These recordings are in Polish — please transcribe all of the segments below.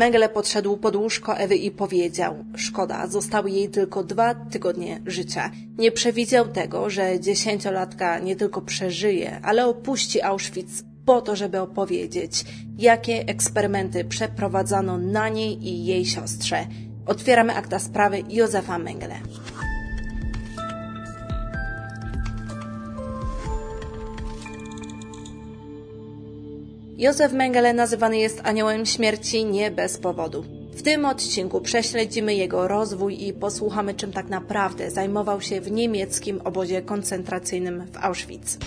Mengele podszedł pod łóżko Ewy i powiedział: Szkoda, zostały jej tylko dwa tygodnie życia. Nie przewidział tego, że dziesięciolatka nie tylko przeżyje, ale opuści Auschwitz po to, żeby opowiedzieć, jakie eksperymenty przeprowadzano na niej i jej siostrze. Otwieramy akta sprawy Józefa Mengele. Józef Mengele nazywany jest aniołem śmierci nie bez powodu. W tym odcinku prześledzimy jego rozwój i posłuchamy, czym tak naprawdę zajmował się w niemieckim obozie koncentracyjnym w Auschwitz.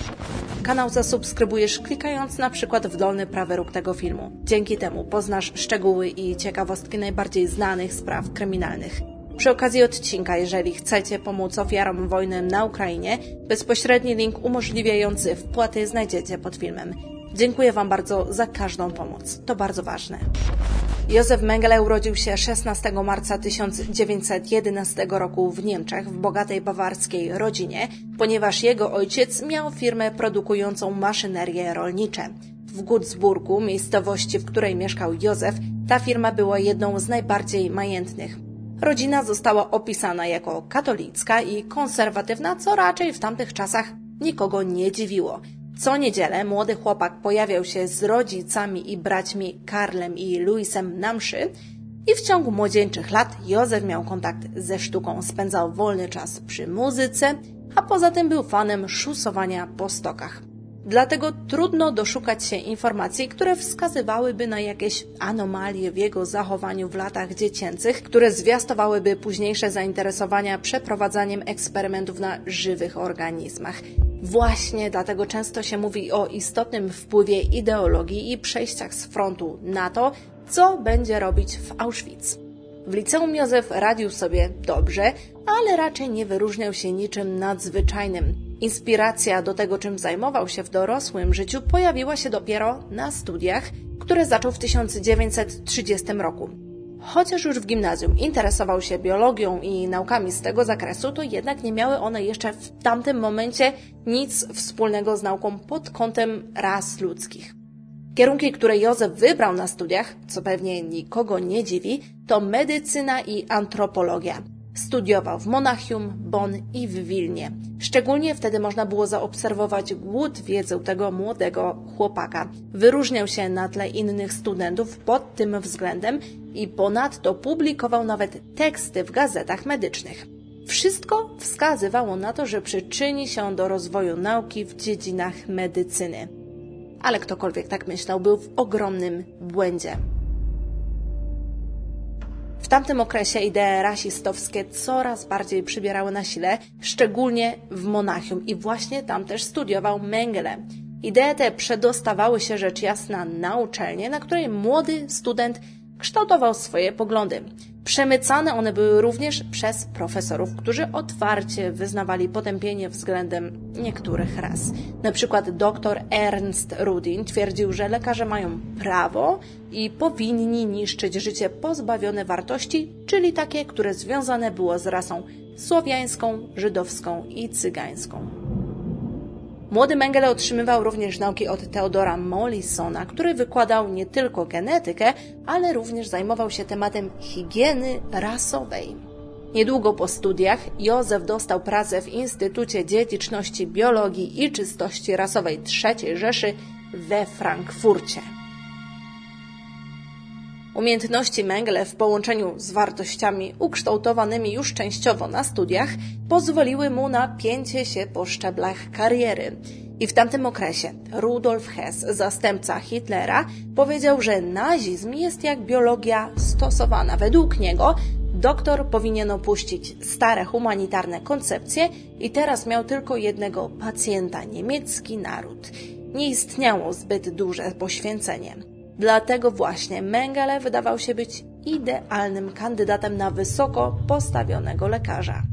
Kanał zasubskrybujesz klikając na przykład w dolny prawy róg tego filmu. Dzięki temu poznasz szczegóły i ciekawostki najbardziej znanych spraw kryminalnych. Przy okazji odcinka, jeżeli chcecie pomóc ofiarom wojny na Ukrainie, bezpośredni link umożliwiający wpłaty znajdziecie pod filmem. Dziękuję Wam bardzo za każdą pomoc. To bardzo ważne. Józef Mengele urodził się 16 marca 1911 roku w Niemczech w bogatej bawarskiej rodzinie, ponieważ jego ojciec miał firmę produkującą maszynerie rolnicze. W Gutsburgu, miejscowości, w której mieszkał Józef, ta firma była jedną z najbardziej majętnych. Rodzina została opisana jako katolicka i konserwatywna, co raczej w tamtych czasach nikogo nie dziwiło. Co niedzielę młody chłopak pojawiał się z rodzicami i braćmi Karlem i Luisem na mszy i w ciągu młodzieńczych lat Józef miał kontakt ze sztuką, spędzał wolny czas przy muzyce, a poza tym był fanem szusowania po stokach. Dlatego trudno doszukać się informacji, które wskazywałyby na jakieś anomalie w jego zachowaniu w latach dziecięcych, które zwiastowałyby późniejsze zainteresowania przeprowadzaniem eksperymentów na żywych organizmach. Właśnie dlatego często się mówi o istotnym wpływie ideologii i przejściach z frontu na to, co będzie robić w Auschwitz. W liceum Józef radził sobie dobrze, ale raczej nie wyróżniał się niczym nadzwyczajnym. Inspiracja do tego, czym zajmował się w dorosłym życiu, pojawiła się dopiero na studiach, które zaczął w 1930 roku. Chociaż już w gimnazjum interesował się biologią i naukami z tego zakresu, to jednak nie miały one jeszcze w tamtym momencie nic wspólnego z nauką pod kątem ras ludzkich. Kierunki, które Józef wybrał na studiach, co pewnie nikogo nie dziwi, to medycyna i antropologia. Studiował w Monachium, Bonn i w Wilnie. Szczególnie wtedy można było zaobserwować głód wiedzy tego młodego chłopaka. Wyróżniał się na tle innych studentów pod tym względem i ponadto publikował nawet teksty w gazetach medycznych. Wszystko wskazywało na to, że przyczyni się do rozwoju nauki w dziedzinach medycyny. Ale ktokolwiek tak myślał, był w ogromnym błędzie. Tamtym okresie idee rasistowskie coraz bardziej przybierały na sile, szczególnie w Monachium i właśnie tam też studiował Mengele. Idee te przedostawały się rzecz jasna na uczelnię, na której młody student kształtował swoje poglądy. Przemycane one były również przez profesorów, którzy otwarcie wyznawali potępienie względem niektórych ras. Na przykład dr Ernst Rudin twierdził, że lekarze mają prawo i powinni niszczyć życie pozbawione wartości, czyli takie, które związane było z rasą słowiańską, żydowską i cygańską. Młody Mengele otrzymywał również nauki od Theodora Mollisona, który wykładał nie tylko genetykę, ale również zajmował się tematem higieny rasowej. Niedługo po studiach Józef dostał pracę w Instytucie Dziedziczności Biologii i Czystości Rasowej III Rzeszy we Frankfurcie. Umiejętności Mengele w połączeniu z wartościami ukształtowanymi już częściowo na studiach pozwoliły mu na pięcie się po szczeblach kariery. I w tamtym okresie Rudolf Hess, zastępca Hitlera, powiedział, że nazizm jest jak biologia stosowana. Według niego doktor powinien opuścić stare humanitarne koncepcje i teraz miał tylko jednego pacjenta niemiecki naród. Nie istniało zbyt duże poświęcenie. Dlatego właśnie Mengele wydawał się być idealnym kandydatem na wysoko postawionego lekarza.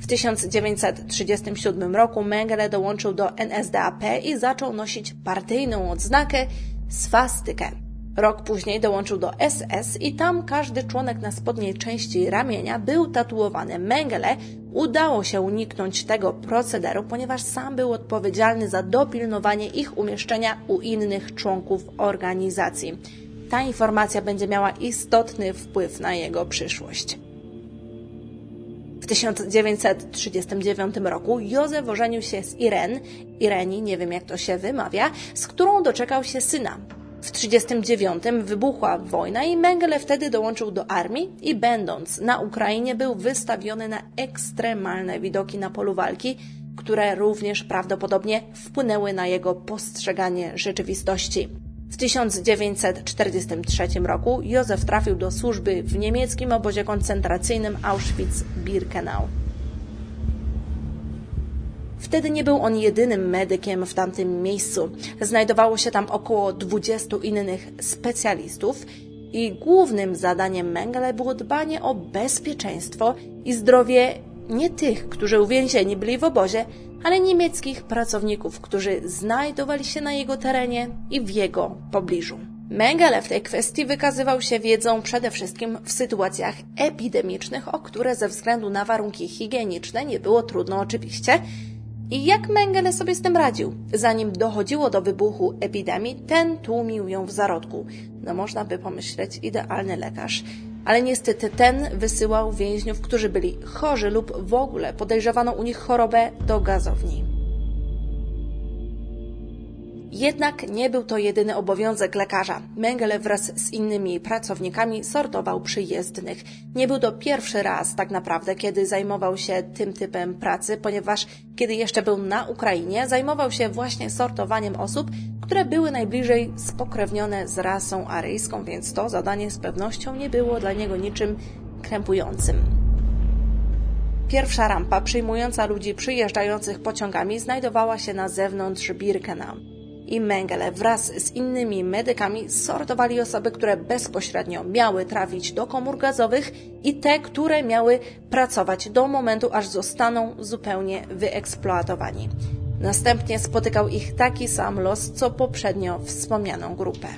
W 1937 roku Mengele dołączył do NSDAP i zaczął nosić partyjną odznakę swastykę. Rok później dołączył do SS i tam każdy członek na spodniej części ramienia był tatuowany. Mengele udało się uniknąć tego procederu, ponieważ sam był odpowiedzialny za dopilnowanie ich umieszczenia u innych członków organizacji. ta informacja będzie miała istotny wpływ na jego przyszłość. W 1939 roku Józef ożenił się z Iren, Ireni, nie wiem jak to się wymawia, z którą doczekał się syna. W 1939 wybuchła wojna i Mengele wtedy dołączył do armii i będąc na Ukrainie był wystawiony na ekstremalne widoki na polu walki, które również prawdopodobnie wpłynęły na jego postrzeganie rzeczywistości. W 1943 roku Józef trafił do służby w niemieckim obozie koncentracyjnym Auschwitz-Birkenau. Wtedy nie był on jedynym medykiem w tamtym miejscu. Znajdowało się tam około 20 innych specjalistów i głównym zadaniem Mengele było dbanie o bezpieczeństwo i zdrowie nie tych, którzy uwięzieni byli w obozie, ale niemieckich pracowników, którzy znajdowali się na jego terenie i w jego pobliżu. Mengele w tej kwestii wykazywał się wiedzą przede wszystkim w sytuacjach epidemicznych, o które ze względu na warunki higieniczne nie było trudno oczywiście, i jak Mengele sobie z tym radził? Zanim dochodziło do wybuchu epidemii, ten tłumił ją w zarodku. No można by pomyśleć, idealny lekarz. Ale niestety ten wysyłał więźniów, którzy byli chorzy lub w ogóle podejrzewano u nich chorobę do gazowni. Jednak nie był to jedyny obowiązek lekarza. Mengele wraz z innymi pracownikami sortował przyjezdnych. Nie był to pierwszy raz tak naprawdę, kiedy zajmował się tym typem pracy, ponieważ kiedy jeszcze był na Ukrainie, zajmował się właśnie sortowaniem osób, które były najbliżej spokrewnione z rasą aryjską, więc to zadanie z pewnością nie było dla niego niczym krępującym. Pierwsza rampa przyjmująca ludzi przyjeżdżających pociągami znajdowała się na zewnątrz Birkenau i Mengele wraz z innymi medykami sortowali osoby, które bezpośrednio miały trafić do komór gazowych i te, które miały pracować do momentu, aż zostaną zupełnie wyeksploatowani. Następnie spotykał ich taki sam los, co poprzednio wspomnianą grupę.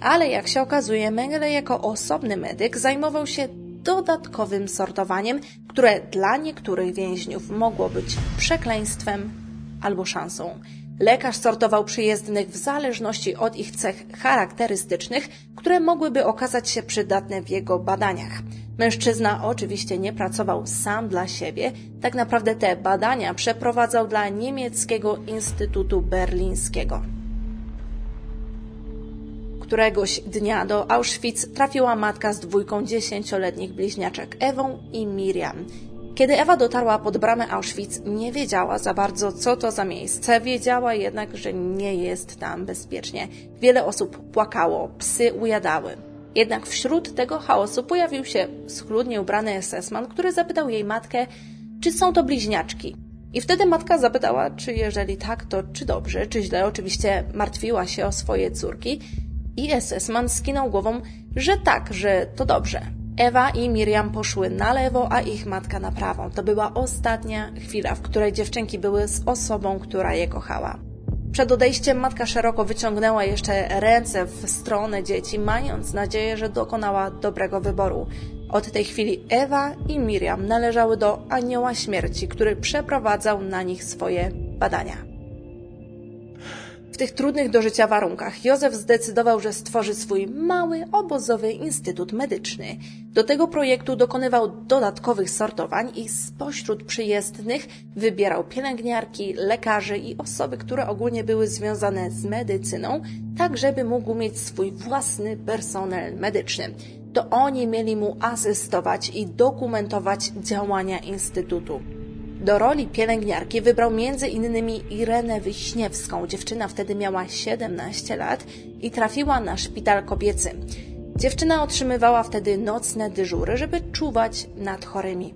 Ale jak się okazuje, Mengele jako osobny medyk zajmował się dodatkowym sortowaniem, które dla niektórych więźniów mogło być przekleństwem albo szansą. Lekarz sortował przyjezdnych w zależności od ich cech charakterystycznych, które mogłyby okazać się przydatne w jego badaniach. Mężczyzna oczywiście nie pracował sam dla siebie, tak naprawdę te badania przeprowadzał dla niemieckiego Instytutu Berlińskiego. Któregoś dnia do Auschwitz trafiła matka z dwójką dziesięcioletnich bliźniaczek Ewą i Miriam. Kiedy Ewa dotarła pod bramę Auschwitz, nie wiedziała za bardzo, co to za miejsce. Wiedziała jednak, że nie jest tam bezpiecznie. Wiele osób płakało, psy ujadały. Jednak wśród tego chaosu pojawił się schludnie ubrany SS-man, który zapytał jej matkę, czy są to bliźniaczki. I wtedy matka zapytała, czy jeżeli tak, to czy dobrze, czy źle. Oczywiście martwiła się o swoje córki. I SS-man skinął głową, że tak, że to dobrze. Ewa i Miriam poszły na lewo, a ich matka na prawą. To była ostatnia chwila, w której dziewczynki były z osobą, która je kochała. Przed odejściem matka szeroko wyciągnęła jeszcze ręce w stronę dzieci, mając nadzieję, że dokonała dobrego wyboru. Od tej chwili Ewa i Miriam należały do anioła śmierci, który przeprowadzał na nich swoje badania. W tych trudnych do życia warunkach Józef zdecydował, że stworzy swój mały, obozowy instytut medyczny. Do tego projektu dokonywał dodatkowych sortowań i spośród przyjezdnych wybierał pielęgniarki, lekarzy i osoby, które ogólnie były związane z medycyną, tak żeby mógł mieć swój własny personel medyczny. To oni mieli mu asystować i dokumentować działania instytutu. Do roli pielęgniarki wybrał m.in. Irenę Wiśniewską. Dziewczyna wtedy miała 17 lat i trafiła na szpital kobiecy. Dziewczyna otrzymywała wtedy nocne dyżury, żeby czuwać nad chorymi.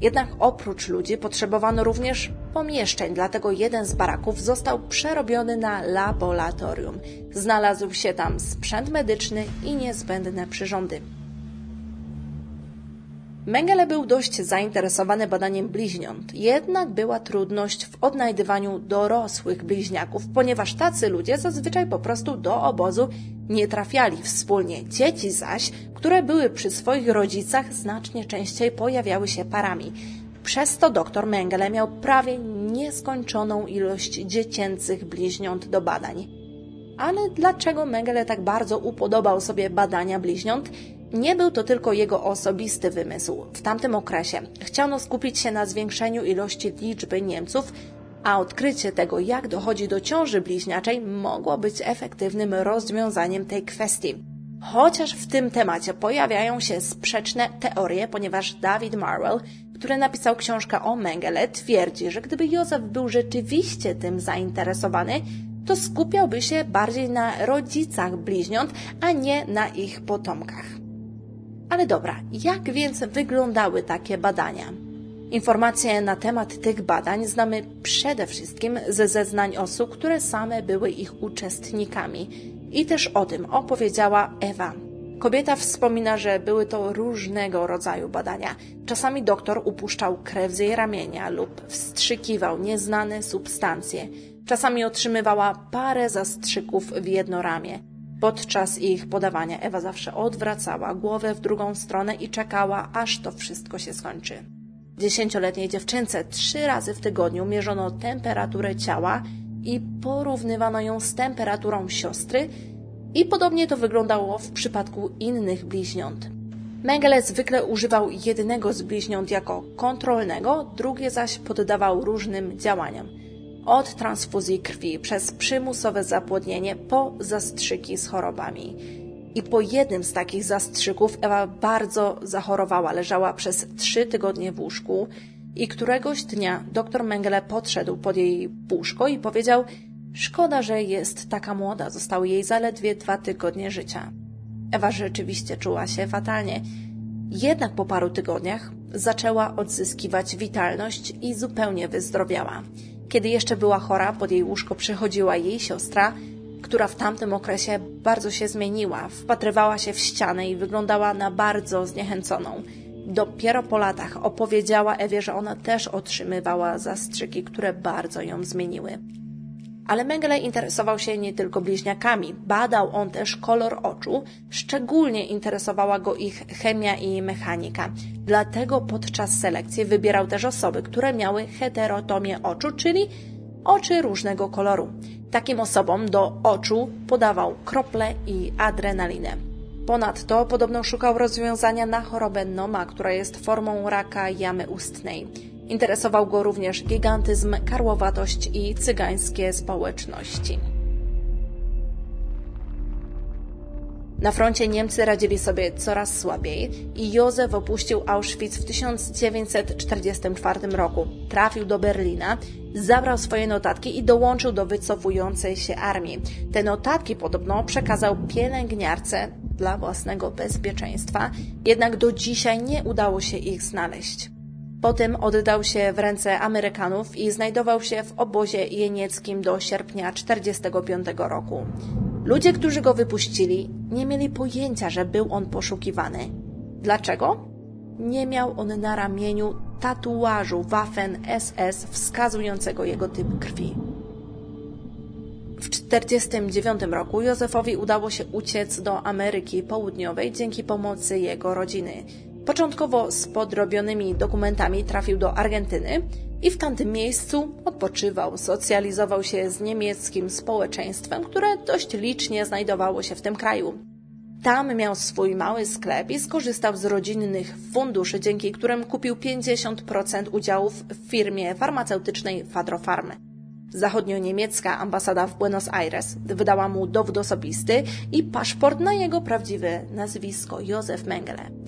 Jednak oprócz ludzi potrzebowano również pomieszczeń, dlatego jeden z baraków został przerobiony na laboratorium. Znalazł się tam sprzęt medyczny i niezbędne przyrządy. Mengele był dość zainteresowany badaniem bliźniąt, jednak była trudność w odnajdywaniu dorosłych bliźniaków, ponieważ tacy ludzie zazwyczaj po prostu do obozu nie trafiali wspólnie. Dzieci zaś, które były przy swoich rodzicach, znacznie częściej pojawiały się parami. Przez to dr Mengele miał prawie nieskończoną ilość dziecięcych bliźniąt do badań. Ale dlaczego Mengele tak bardzo upodobał sobie badania bliźniąt? Nie był to tylko jego osobisty wymysł. W tamtym okresie chciano skupić się na zwiększeniu ilości liczby Niemców, a odkrycie tego, jak dochodzi do ciąży bliźniaczej, mogło być efektywnym rozwiązaniem tej kwestii. Chociaż w tym temacie pojawiają się sprzeczne teorie, ponieważ David Marwell, który napisał książkę o Mengele, twierdzi, że gdyby Józef był rzeczywiście tym zainteresowany, to skupiałby się bardziej na rodzicach bliźniąt, a nie na ich potomkach. Ale dobra, jak więc wyglądały takie badania? Informacje na temat tych badań znamy przede wszystkim ze zeznań osób, które same były ich uczestnikami. I też o tym opowiedziała Ewa. Kobieta wspomina, że były to różnego rodzaju badania. Czasami doktor upuszczał krew z jej ramienia lub wstrzykiwał nieznane substancje. Czasami otrzymywała parę zastrzyków w jedno ramię. Podczas ich podawania Ewa zawsze odwracała głowę w drugą stronę i czekała, aż to wszystko się skończy. Dziesięcioletniej dziewczynce trzy razy w tygodniu mierzono temperaturę ciała i porównywano ją z temperaturą siostry i podobnie to wyglądało w przypadku innych bliźniąt. Mengele zwykle używał jednego z bliźniąt jako kontrolnego, drugie zaś poddawał różnym działaniom. Od transfuzji krwi przez przymusowe zapłodnienie po zastrzyki z chorobami. I po jednym z takich zastrzyków Ewa bardzo zachorowała, leżała przez trzy tygodnie w łóżku i któregoś dnia dr Mengele podszedł pod jej łóżko i powiedział Szkoda, że jest taka młoda, zostały jej zaledwie dwa tygodnie życia. Ewa rzeczywiście czuła się fatalnie. Jednak po paru tygodniach zaczęła odzyskiwać witalność i zupełnie wyzdrowiała. Kiedy jeszcze była chora, pod jej łóżko przychodziła jej siostra, która w tamtym okresie bardzo się zmieniła, wpatrywała się w ścianę i wyglądała na bardzo zniechęconą. Dopiero po latach opowiedziała Ewie, że ona też otrzymywała zastrzyki, które bardzo ją zmieniły. Ale Mengele interesował się nie tylko bliźniakami, badał on też kolor oczu, szczególnie interesowała go ich chemia i mechanika. Dlatego podczas selekcji wybierał też osoby, które miały heterotomię oczu, czyli oczy różnego koloru. Takim osobom do oczu podawał krople i adrenalinę. Ponadto podobno szukał rozwiązania na chorobę Noma, która jest formą raka jamy ustnej. Interesował go również gigantyzm, karłowatość i cygańskie społeczności. Na froncie Niemcy radzili sobie coraz słabiej i Józef opuścił Auschwitz w 1944 roku. Trafił do Berlina, zabrał swoje notatki i dołączył do wycofującej się armii. Te notatki podobno przekazał pielęgniarce dla własnego bezpieczeństwa, jednak do dzisiaj nie udało się ich znaleźć. Potem oddał się w ręce Amerykanów i znajdował się w obozie jenieckim do sierpnia 1945 roku. Ludzie, którzy go wypuścili, nie mieli pojęcia, że był on poszukiwany. Dlaczego? Nie miał on na ramieniu tatuażu Waffen SS wskazującego jego typ krwi. W 1949 roku Józefowi udało się uciec do Ameryki Południowej dzięki pomocy jego rodziny. Początkowo z podrobionymi dokumentami trafił do Argentyny i w tamtym miejscu odpoczywał, socjalizował się z niemieckim społeczeństwem, które dość licznie znajdowało się w tym kraju. Tam miał swój mały sklep i skorzystał z rodzinnych funduszy, dzięki którym kupił 50% udziałów w firmie farmaceutycznej Fadrofarm. Zachodnio-niemiecka ambasada w Buenos Aires wydała mu dowód osobisty i paszport na jego prawdziwe nazwisko Józef Mengele.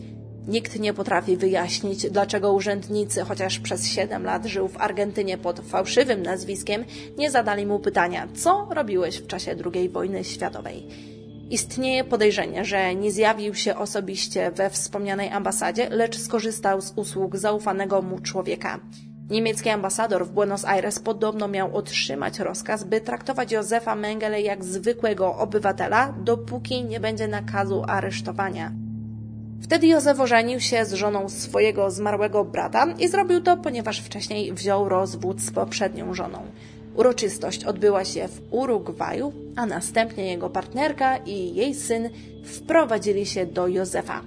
Nikt nie potrafi wyjaśnić, dlaczego urzędnicy, chociaż przez 7 lat żył w Argentynie pod fałszywym nazwiskiem, nie zadali mu pytania, co robiłeś w czasie II wojny światowej. Istnieje podejrzenie, że nie zjawił się osobiście we wspomnianej ambasadzie, lecz skorzystał z usług zaufanego mu człowieka. Niemiecki ambasador w Buenos Aires podobno miał otrzymać rozkaz, by traktować Józefa Mengele jak zwykłego obywatela, dopóki nie będzie nakazu aresztowania. Wtedy Józef ożenił się z żoną swojego zmarłego brata i zrobił to, ponieważ wcześniej wziął rozwód z poprzednią żoną. Uroczystość odbyła się w Urugwaju, a następnie jego partnerka i jej syn wprowadzili się do Józefa.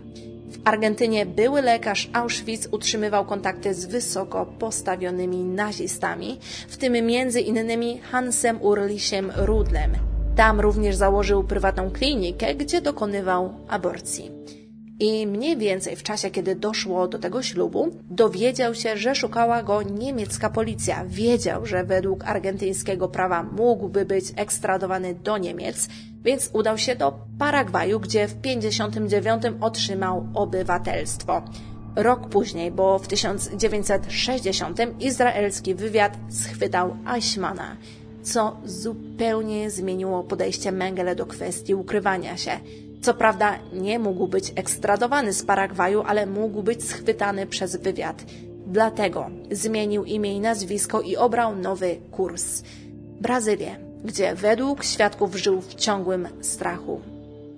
W Argentynie były lekarz Auschwitz utrzymywał kontakty z wysoko postawionymi nazistami, w tym między innymi Hansem Urlisiem Rudlem. Tam również założył prywatną klinikę, gdzie dokonywał aborcji. I mniej więcej w czasie, kiedy doszło do tego ślubu, dowiedział się, że szukała go niemiecka policja. Wiedział, że według argentyńskiego prawa mógłby być ekstradowany do Niemiec, więc udał się do Paragwaju, gdzie w 1959 otrzymał obywatelstwo. Rok później, bo w 1960 izraelski wywiad schwytał Eichmana, co zupełnie zmieniło podejście Mengele do kwestii ukrywania się. Co prawda nie mógł być ekstradowany z Paragwaju, ale mógł być schwytany przez wywiad. Dlatego zmienił imię i nazwisko i obrał nowy kurs. Brazylię, gdzie według świadków żył w ciągłym strachu.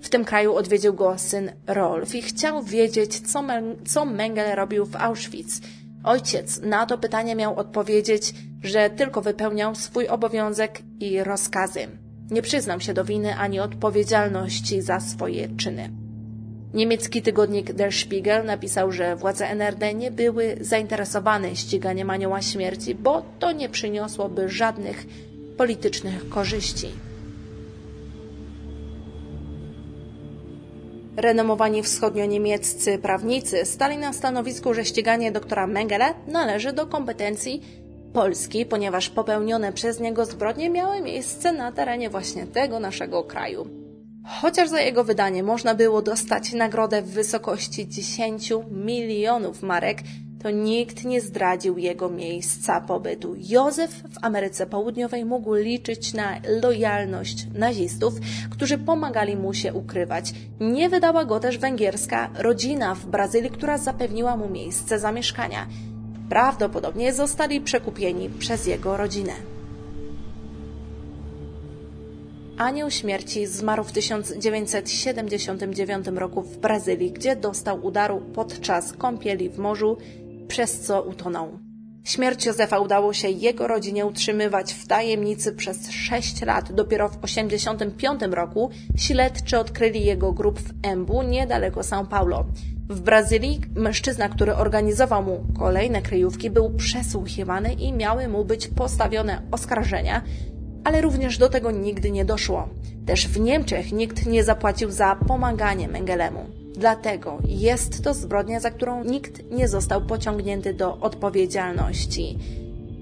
W tym kraju odwiedził go syn Rolf i chciał wiedzieć, co, co Mengele robił w Auschwitz. Ojciec na to pytanie miał odpowiedzieć, że tylko wypełniał swój obowiązek i rozkazy. Nie przyznał się do winy ani odpowiedzialności za swoje czyny. Niemiecki tygodnik Der Spiegel napisał, że władze NRD nie były zainteresowane ściganiem anioła śmierci, bo to nie przyniosłoby żadnych politycznych korzyści. Renomowani wschodnio-niemieccy prawnicy stali na stanowisku, że ściganie doktora Mengele należy do kompetencji Polski, ponieważ popełnione przez niego zbrodnie miały miejsce na terenie właśnie tego naszego kraju. Chociaż za jego wydanie można było dostać nagrodę w wysokości 10 milionów marek, to nikt nie zdradził jego miejsca pobytu. Józef w Ameryce Południowej mógł liczyć na lojalność nazistów, którzy pomagali mu się ukrywać. Nie wydała go też węgierska rodzina w Brazylii, która zapewniła mu miejsce zamieszkania. Prawdopodobnie zostali przekupieni przez jego rodzinę. Anioł śmierci zmarł w 1979 roku w Brazylii, gdzie dostał udaru podczas kąpieli w morzu, przez co utonął. Śmierć Józefa udało się jego rodzinie utrzymywać w tajemnicy przez sześć lat. Dopiero w 1985 roku śledczy odkryli jego grób w Embu, niedaleko São Paulo. W Brazylii mężczyzna, który organizował mu kolejne kryjówki, był przesłuchiwany i miały mu być postawione oskarżenia, ale również do tego nigdy nie doszło. Też w Niemczech nikt nie zapłacił za pomaganie Mengelemu. Dlatego jest to zbrodnia, za którą nikt nie został pociągnięty do odpowiedzialności.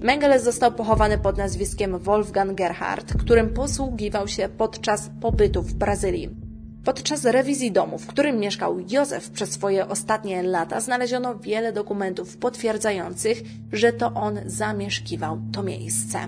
Mengele został pochowany pod nazwiskiem Wolfgang Gerhard, którym posługiwał się podczas pobytu w Brazylii. Podczas rewizji domu, w którym mieszkał Józef przez swoje ostatnie lata, znaleziono wiele dokumentów potwierdzających, że to on zamieszkiwał to miejsce.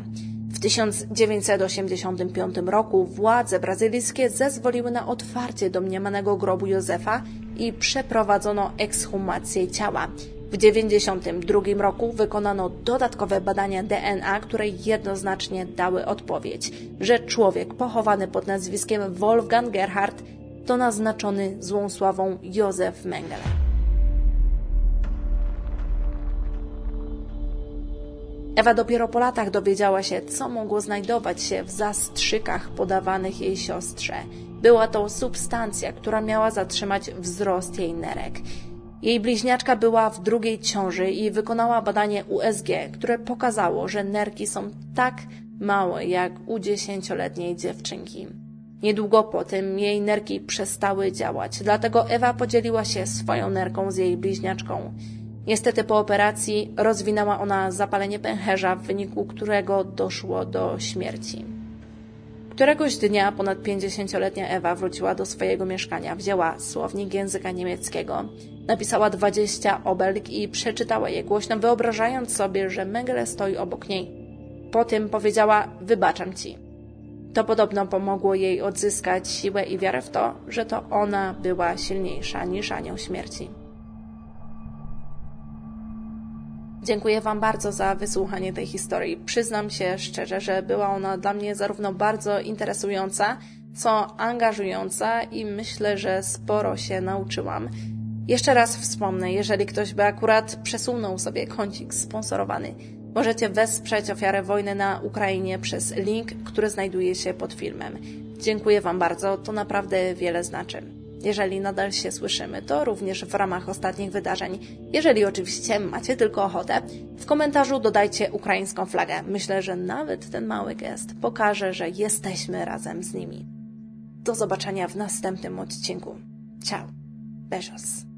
W 1985 roku władze brazylijskie zezwoliły na otwarcie domniemanego grobu Józefa i przeprowadzono ekshumację ciała. W 1992 roku wykonano dodatkowe badania DNA, które jednoznacznie dały odpowiedź, że człowiek pochowany pod nazwiskiem Wolfgang Gerhard to naznaczony złą sławą Józef Mengele. Ewa dopiero po latach dowiedziała się, co mogło znajdować się w zastrzykach podawanych jej siostrze. Była to substancja, która miała zatrzymać wzrost jej nerek. Jej bliźniaczka była w drugiej ciąży i wykonała badanie USG, które pokazało, że nerki są tak małe jak u dziesięcioletniej dziewczynki. Niedługo po tym jej nerki przestały działać, dlatego Ewa podzieliła się swoją nerką z jej bliźniaczką. Niestety po operacji rozwinęła ona zapalenie pęcherza, w wyniku którego doszło do śmierci. Któregoś dnia ponad 50-letnia Ewa wróciła do swojego mieszkania, wzięła słownik języka niemieckiego, napisała 20 obelg i przeczytała je głośno, wyobrażając sobie, że Mengele stoi obok niej. Po tym powiedziała: Wybaczam ci. To podobno pomogło jej odzyskać siłę i wiarę w to, że to ona była silniejsza niż anioł śmierci. Dziękuję Wam bardzo za wysłuchanie tej historii. Przyznam się szczerze, że była ona dla mnie zarówno bardzo interesująca, co angażująca i myślę, że sporo się nauczyłam. Jeszcze raz wspomnę, jeżeli ktoś by akurat przesunął sobie kącik sponsorowany, możecie wesprzeć ofiarę wojny na Ukrainie przez link, który znajduje się pod filmem. Dziękuję Wam bardzo, to naprawdę wiele znaczy. Jeżeli nadal się słyszymy, to również w ramach ostatnich wydarzeń. Jeżeli oczywiście macie tylko ochotę, w komentarzu dodajcie ukraińską flagę. Myślę, że nawet ten mały gest pokaże, że jesteśmy razem z nimi. do zobaczenia w następnym odcinku. Ciao. Beijos.